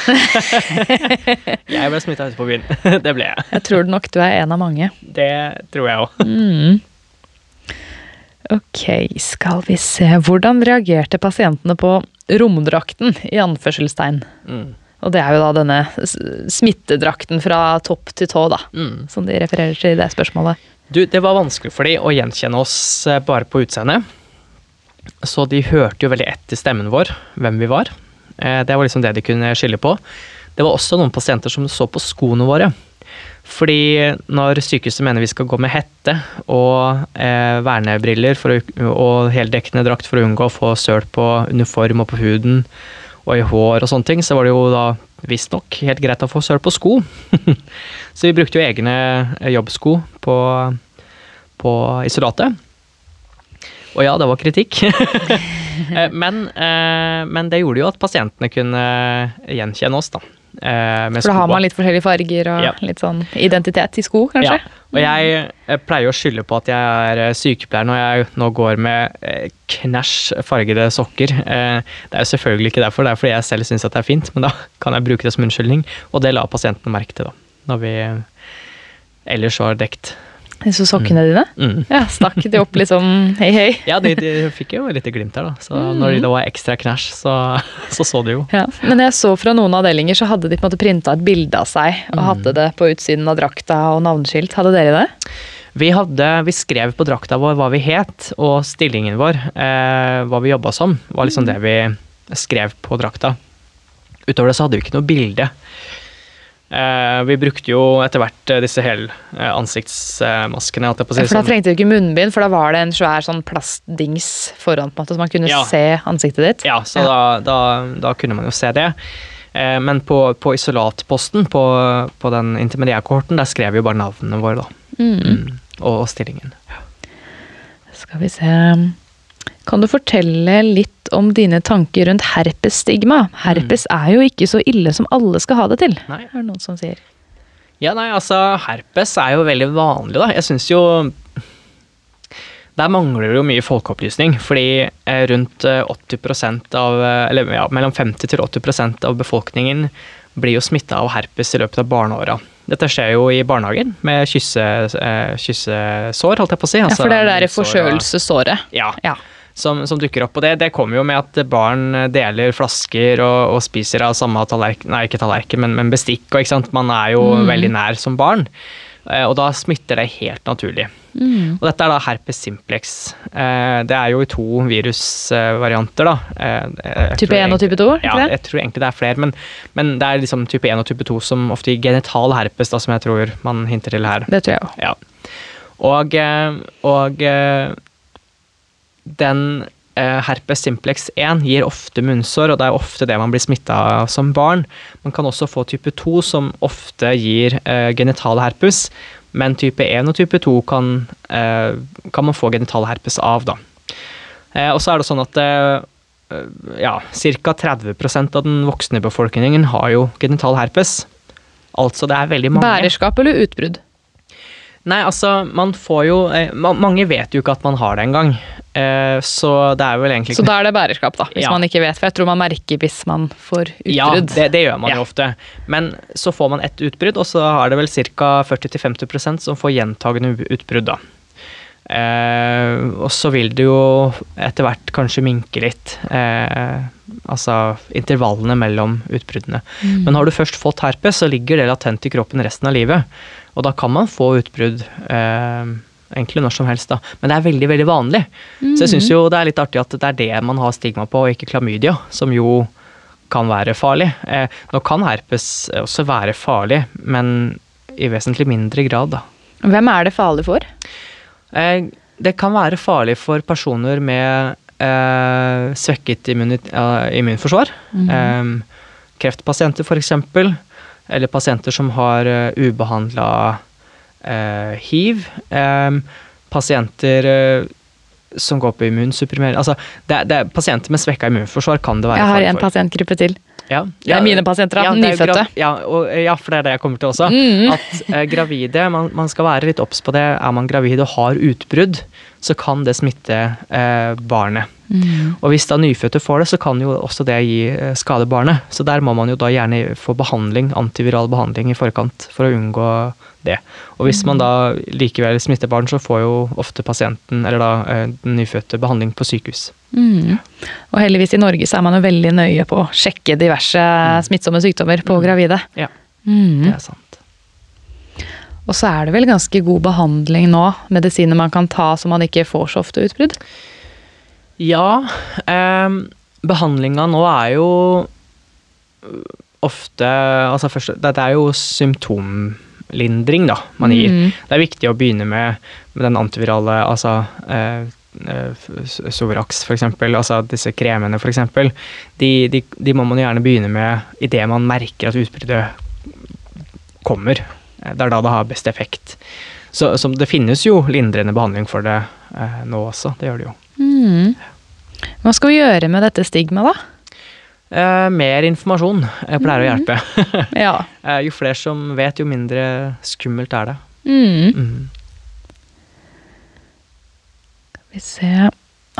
Jeg ble smitta ute på byen. det ble jeg. Jeg tror nok du er en av mange. Det tror jeg òg. Mm. Ok, skal vi se. Hvordan reagerte pasientene på romdrakten, i anførselstegn? Mm. Og det er jo da denne smittedrakten fra topp til tå, da. Mm. Som de refererer til i det spørsmålet. Du, det var vanskelig for de å gjenkjenne oss eh, bare på utseendet. Så de hørte jo veldig etter stemmen vår, hvem vi var. Eh, Det var liksom det de kunne skille på. Det var også noen pasienter som så på skoene våre. Fordi når sykehuset mener vi skal gå med hette og eh, vernebriller for å, og heldekkende drakt for å unngå å få søl på uniform og på huden og i hår og sånne ting, så var det jo da visstnok helt greit å få søl på sko. så vi brukte jo egne eh, jobbsko på, på isolatet. Og ja, det var kritikk. Eh, men, eh, men det gjorde jo at pasientene kunne gjenkjenne oss, da. Eh, For da har man litt forskjellige farger og Ja. litt sånn identitet i sko, kanskje? Ja, og jeg, jeg pleier å skylde på at jeg er eh, sykepleier når jeg nå går med eh, knæsj fargede sokker. Det er jo selvfølgelig ikke derfor, det er fordi jeg selv syns det er fint, men da kan jeg bruke det som unnskyldning, og det la pasientene merke til, da. Når vi ellers var dekt. Disse sokkene dine? Mm. Ja, stakk de opp litt sånn hei, hei? Ja, de, de fikk jo litt glimt her, da. Så når det var ekstra knæsj, så, så så de jo. Ja, men jeg så fra noen avdelinger så hadde de på en måte printa et bilde av seg og hadde det på utsiden av drakta og navneskilt. Hadde dere det? Vi, hadde, vi skrev på drakta vår hva vi het, og stillingen vår, eh, hva vi jobba som, var liksom det vi skrev på drakta. Utover det så hadde vi ikke noe bilde. Eh, vi brukte jo etter hvert eh, disse helansiktsmaskene, å si. For da trengte du ikke munnbind, for da var det en svær sånn plastdings foran, på en måte, så man kunne Ja. se ansiktet ditt. Ja, så Da, da, da kunne man jo se det. Eh, men på, på isolatposten, på, på den intermediærkohorten, der skrev vi jo bare navnene våre, da. Mm. Og, og stillingen. Skal vi se Kan du fortelle litt om dine tanker rundt herpesstigma? Herpes er jo ikke så ille som alle skal ha det til, Nei. er det noen som sier. Ja, nei, altså, herpes er jo veldig vanlig, da. Jeg syns jo Der mangler det jo mye folkeopplysning, fordi eh, rundt eh, 80 av eh, Eller ja, mellom 50 til 80% av befolkningen blir jo smitta av herpes i løpet av barneåra. Dette skjer jo i barnehagen med kysse, eh, kyssesår, holdt jeg på å si. Ja, altså for det er det forkjølelsessåret. Ja, Ja. som, som dukker opp. Og det, det kommer jo med at barn deler flasker og, og spiser av samme tallerken, nei ikke tallerken, men, men bestikk. Og? Man er jo veldig nær som barn. Eh, Og da smitter det helt naturlig. Og dette er da herpes simplex. Eh, Det er jo i to virusvarianter, da. Eh, jeg Type 1 og type 2, ikke Ja, jeg tror egentlig det er flere, men, men det er liksom type 1 og type 2 som ofte gir genital herpes, da, som jeg tror man hinter til her. Det tror jeg òg. Ja. Og, og den herpes simplex 1 gir ofte munnsår, og det er ofte det man blir smitta av som barn. Man kan også få type 2, som ofte gir eh, genital herpes, men type 1 og type 2 kan, eh, kan man få genital herpes av, da. Eh, og så er det sånn at eh, ja, ca. 30% av den voksne befolkningen har jo genital herpes. Altså det er veldig mange. Bærerskap eller utbrudd? Nei, altså man får jo eh, Mange vet jo ikke at man har det engang. Eh, så det er vel egentlig Så da er det bærerskap, da, hvis Ja. man ikke vet. For jeg tror man merker hvis man får utbrudd. Ja, det, det gjør man Ja. jo ofte. Men så får man ett utbrudd, og så har det vel ca. 40-50% som får gjentagende utbrudd. da. Eh, og så vil det jo etter hvert kanskje minke litt. Eh, altså intervallene mellom utbruddene. Mm. Men har du først fått herpes, så ligger det latent i kroppen resten av livet. Og da kan man få utbrudd eh, egentlig når som helst, da. Men det er veldig, veldig vanlig. Så jeg syns jo det er litt artig at det er det man har stigma på, og ikke klamydia, som jo kan være farlig. Eh, nå kan herpes også være farlig, men i vesentlig mindre grad, da. Hvem er det farlig for? Eh, det kan være farlig for personer med eh, svekket immunit ja, immunforsvar. Eh, kreftpasienter, f.eks. Eller pasienter som har uh, ubehandla eh, hiv. Eh, pasienter som går på immunsupprimering Altså, det, det er pasienter med svekka immunforsvar kan det være Jeg har farlig en for. pasientgruppe til. Ja, Det er mine pasienter, da. er Nyfødte. Ja, og, ja, for det er det jeg kommer til også. Mm. At eh, gravide, man, man skal være litt obs på det. Er man gravid og har utbrudd, så kan det smitte eh, barnet. Mm. Og hvis da nyfødte får det, så kan jo også det gi eh, skade barnet. Så der må man jo da gjerne få behandling, antiviral behandling i forkant for å unngå det. Og hvis man da likevel smitter barn, så får jo ofte pasienten, eller da eh, den nyfødte, behandling på sykehus. Mm. Og heldigvis i Norge så er man jo veldig nøye på å sjekke diverse smittsomme sykdommer på gravide. Ja, Mm. det er sant. Og så er det vel ganske god behandling nå, medisiner man kan ta så man ikke får så ofte utbrudd. Ja, eh, behandlinga nå er jo ofte Altså først, det er jo symptomlindring da, man gir. Mm. Det er viktig å begynne med, med den antivirale, altså eh, eh, Sovrax f.eks., altså disse kremene f.eks. De, de, de må man gjerne begynne med idet man merker at utbruddet kommer. Eh, Det er da det har best effekt. Så, så det finnes jo lindrende behandling for det eh, nå også. Det gjør det jo. Mm. Hva skal vi gjøre med dette stigmaet, da? Eh, mer informasjon jeg pleier å hjelpe. Ja. Eh, jo flere som vet, jo mindre skummelt er det. Mm. Mm. Skal vi se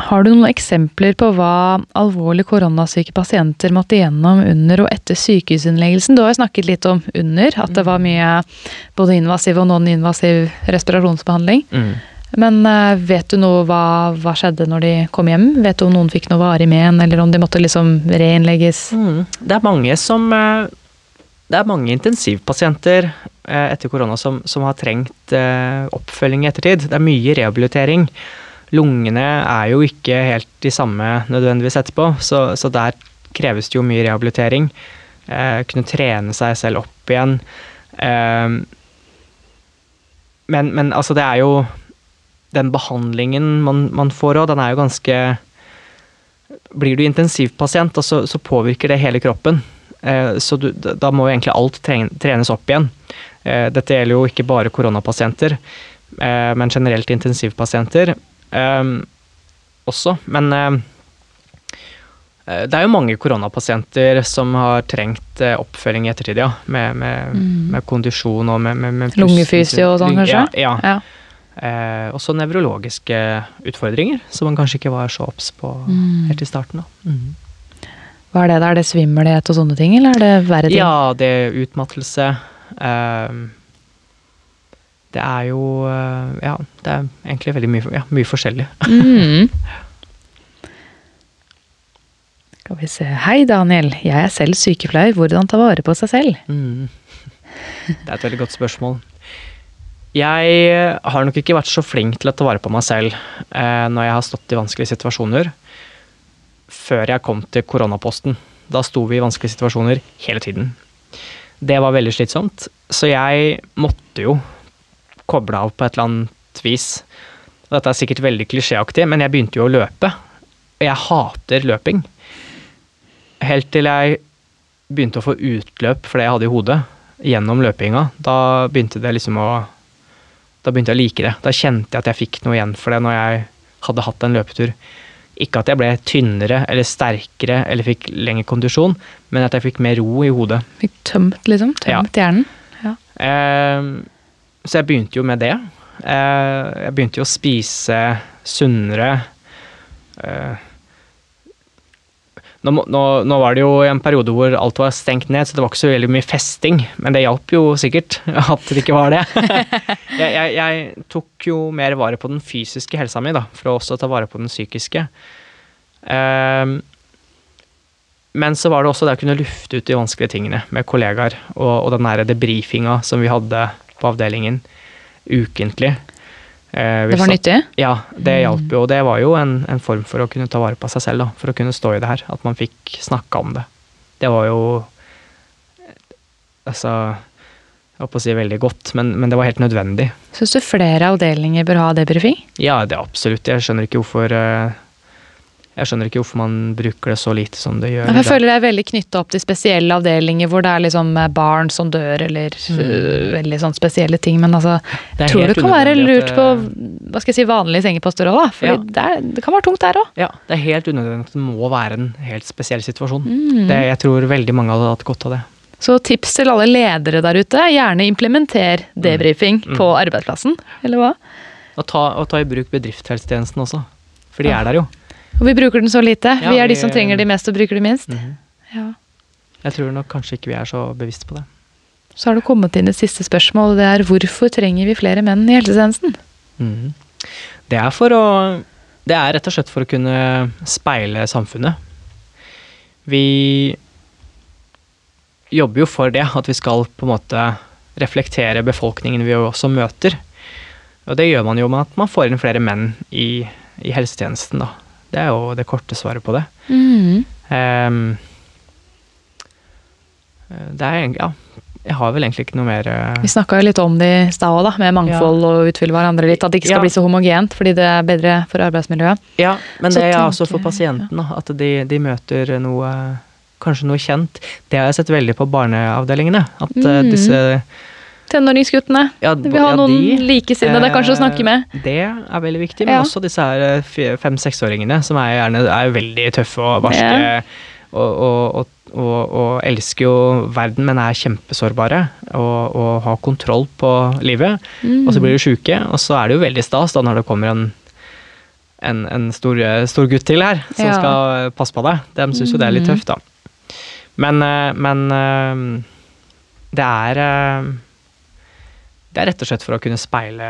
Har du noen eksempler på hva alvorlig koronasyke pasienter måtte gjennom under og etter sykehusinnleggelsen? Du har jo snakket litt om under, at det var mye både invasiv og non-invasiv respirasjonsbehandling. Mm. Men eh, vet du noe hva, hva skjedde når de kom hjem? Vet du om noen fikk noe varig men, eller om de måtte liksom reinnlegges? Mm. Det er mange som eh, Det er mange intensivpasienter eh, etter korona som, som har trengt oppfølging i ettertid. Det er mye rehabilitering. Lungene er jo ikke helt de samme nødvendigvis etterpå, så, så der kreves det jo mye rehabilitering. Eh, kunne trene seg selv opp igjen. Eh, men, men altså, det er jo Den behandlingen man, man får òg, den er jo ganske Blir du intensivpasient, så, så påvirker det hele kroppen. Eh, Så du, da må jo egentlig alt trenes opp igjen. Eh, Dette gjelder jo ikke bare koronapasienter, eh, men generelt intensivpasienter også. Men det er jo mange koronapasienter som har trengt oppfølging i ettertid, ja. Med, med, med kondisjon og med, med, med. Lungefysio og sånn, kanskje? Ja. ja. Ja. Eh, også nevrologiske utfordringer, som man kanskje ikke var så obs på helt i starten. Da. Mm. Hva er det? da? Er det svimmelhet og sånne ting, eller er det verre ting? Ja, det er utmattelse. Eh, det er jo eh, Ja, det er egentlig veldig mye, ja, mye forskjellig. Mm. Skal vi se. Hei, Daniel. Jeg er selv sykepleier. Hvordan ta vare på seg selv? Mm. Det er et veldig godt spørsmål. Jeg har nok ikke vært så flink til å ta vare på meg selv eh, når jeg har stått i vanskelige situasjoner, før jeg kom til koronaposten. Da sto vi i vanskelige situasjoner hele tiden. Det var veldig slitsomt, så jeg måtte jo koble av på et eller annet vis. Dette er sikkert veldig klisjéaktig, men jeg begynte jo å løpe. Og jeg hater løping. Helt til jeg begynte å få utløp for det jeg hadde i hodet, gjennom løpinga. Da begynte det liksom å Da begynte jeg å like det. Da kjente jeg at jeg fikk noe igjen for det når jeg hadde hatt en løpetur. Ikke at jeg ble tynnere eller sterkere eller fikk lengre kondisjon, men at jeg fikk mer ro i hodet. Fikk tømt, liksom. Tømt hjernen. Ja. Eh, så jeg begynte jo med det. Eh, jeg begynte jo å spise sunnere. Eh, nå, nå, nå var det jo en periode hvor alt var stengt ned, så det var ikke så veldig mye festing. Men det hjalp jo sikkert at det ikke var det. jeg, jeg, jeg tok jo mer vare på den fysiske helsa mi, da, for å også ta vare på den psykiske. Um, men så var det også det å kunne lufte ut de vanskelige tingene med kollegaer, og, og den derre debrifinga som vi hadde på avdelingen ukentlig. Eh, Det var nyttig. Ja, det hjalp jo. Og det var jo en, en form for å kunne ta vare på seg selv, da. For å kunne stå i det her. At man fikk snakka om det. Det var jo Altså Jeg holdt på å si veldig godt, men, men det var helt nødvendig. Syns du flere avdelinger bør ha debrifing? Ja, det er absolutt. Jeg skjønner ikke hvorfor eh, Jeg skjønner ikke hvorfor man bruker det så lite som det gjør. Ja, jeg føler det er veldig knytta opp til spesielle avdelinger hvor det er liksom barn som dør, eller øh, veldig sånn spesielle ting. Men altså, jeg tror det kan være lurt på hva skal jeg si, vanlige sengeposter òg, da. For Ja. det, det kan være tungt der òg. Ja, det er helt unødvendig at det må være en helt spesiell situasjon. Mm. Det, jeg tror veldig mange hadde hatt godt av det. Så tips til alle ledere der ute, gjerne implementer debrifing Mm. på arbeidsplassen. Eller hva? Og ta, og ta i bruk bedriftshelsetjenesten også. For de er der jo. Og vi bruker den så lite. Ja, vi er de som trenger de mest og bruker de minst. Mhm. Ja. Jeg tror nok kanskje ikke vi er så bevisst på det. Så har det kommet inn et siste spørsmål, og det er hvorfor trenger vi flere menn i helsetjenesten? Mm. Det er for å Det er rett og slett for å kunne speile samfunnet. Vi jobber jo for det, at vi skal på en måte reflektere befolkningen vi også møter. Og det gjør man jo med at man får inn flere menn i, i helsetjenesten, da. Det er jo det korte svaret på det. Ehm, det er egentlig Ja, jeg har vel egentlig ikke noe mer eh, Vi snakka jo litt om det i stad òg, da, med mangfold og utfylle hverandre litt. At det ikke skal Ja. bli så homogent, fordi det er bedre for arbeidsmiljøet. Ja, men Så det er også for pasienten, da, at de, de møter noe Kanskje noe kjent. Det har jeg sett veldig på barneavdelingene. At eh, Mm. disse Tenåringsguttene. ja, Vi har ha ja, noen de, likesinnede kanskje å snakke med. eh, Det er veldig viktig, men Ja. også disse her eh, fem-seksåringene som er gjerne er veldig tøffe og barske. Og, og, og, og, elsker jo verden, men er kjempesårbare. Og, har kontroll på livet. Mm. Og så blir de sjuke, og så er det jo veldig stas da når det kommer en en, en stor, stor gutt til her som skal passe på deg. De syns jo det er litt Mhm. tøft, da. Men, eh, men eh, det er eh, Det er rett og slett for å kunne speile,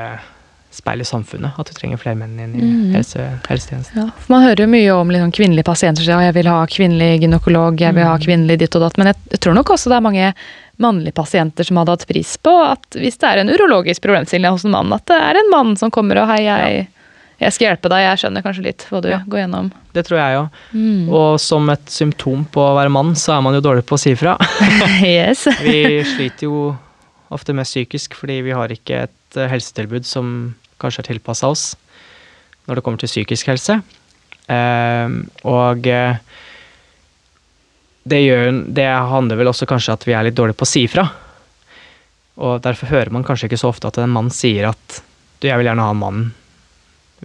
speile samfunnet. At du trenger flere menn inn i Mhm. helse, helsetjenesten. Ja, for Man hører jo mye om liksom, kvinnelige pasienter som sier jeg vil ha kvinnelig gynekolog, jeg vil ha kvinnelig ditt og datt. Men jeg tror nok også det er mange mannlige pasienter som hadde hatt pris på at hvis det er en urologisk problemstilling hos en mann, at det er en mann som kommer og hei, jeg, jeg skal hjelpe deg, jeg skjønner kanskje litt hva du Ja. går gjennom. Det tror jeg òg. Mm. Og som et symptom på å være mann, så er man jo dårlig på å si ifra. yes. Vi sliter jo ofte mest psykisk fordi vi har ikke et eh, helsetilbud som kanskje er tilpassa oss når det kommer til psykisk helse. Ehm, og eh, det, gjør, det handler vel også kanskje at vi er litt dårlige på å si ifra. Og derfor hører man kanskje ikke så ofte at en mann sier at du, jeg vil gjerne ha en mann,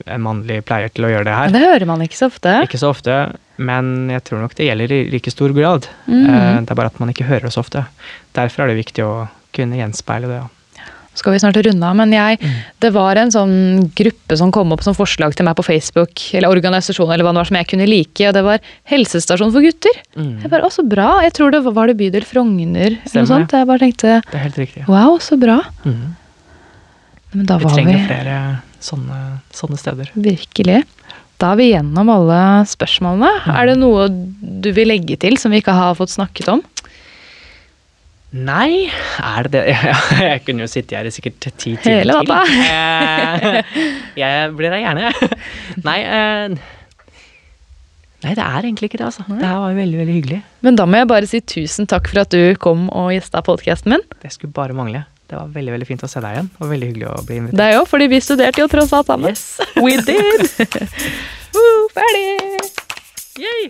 en mannlig pleier til å gjøre det her. Det hører man ikke så ofte. Ikke så ofte, men jeg tror nok det gjelder i like stor grad. Mhm. Eh, Det er bare at man ikke hører det så ofte. Derfor er det viktig å kunne gjenspeile det. Ja. skal vi snart runde av, men jeg, det var en sånn gruppe som kom opp som forslag til meg på Facebook, eller organisasjon eller hva det var som jeg kunne like, og det var helsestasjon for gutter. Jeg bare, å så bra, jeg tror det var, var det bydel Frogner, eller noe sånt. Jeg bare tenkte, Det er helt riktig. wow, så bra. Mm. Men da Vi var vi trenger flere sånne, sånne steder. virkelig. Da er vi gjennom alle spørsmålene. Er det noe du vil legge til som vi ikke har fått snakket om? Nei, er det det? Jeg kunne jo sitte her i sikkert ti timer Hele til. natta. Eh, Jeg blir der gjerne. Nei, eh, nei, det er egentlig ikke det, altså. Det her var veldig, veldig hyggelig. Men da må jeg bare si tusen takk for at du kom og gjesta podkasten min. Det skulle bare mangle. Det var veldig veldig fint å se deg igjen. Og veldig hyggelig å bli invitert. Det er jo fordi vi studerte jo tross alt sammen. Yes, we did! Woo, ferdig! Yay!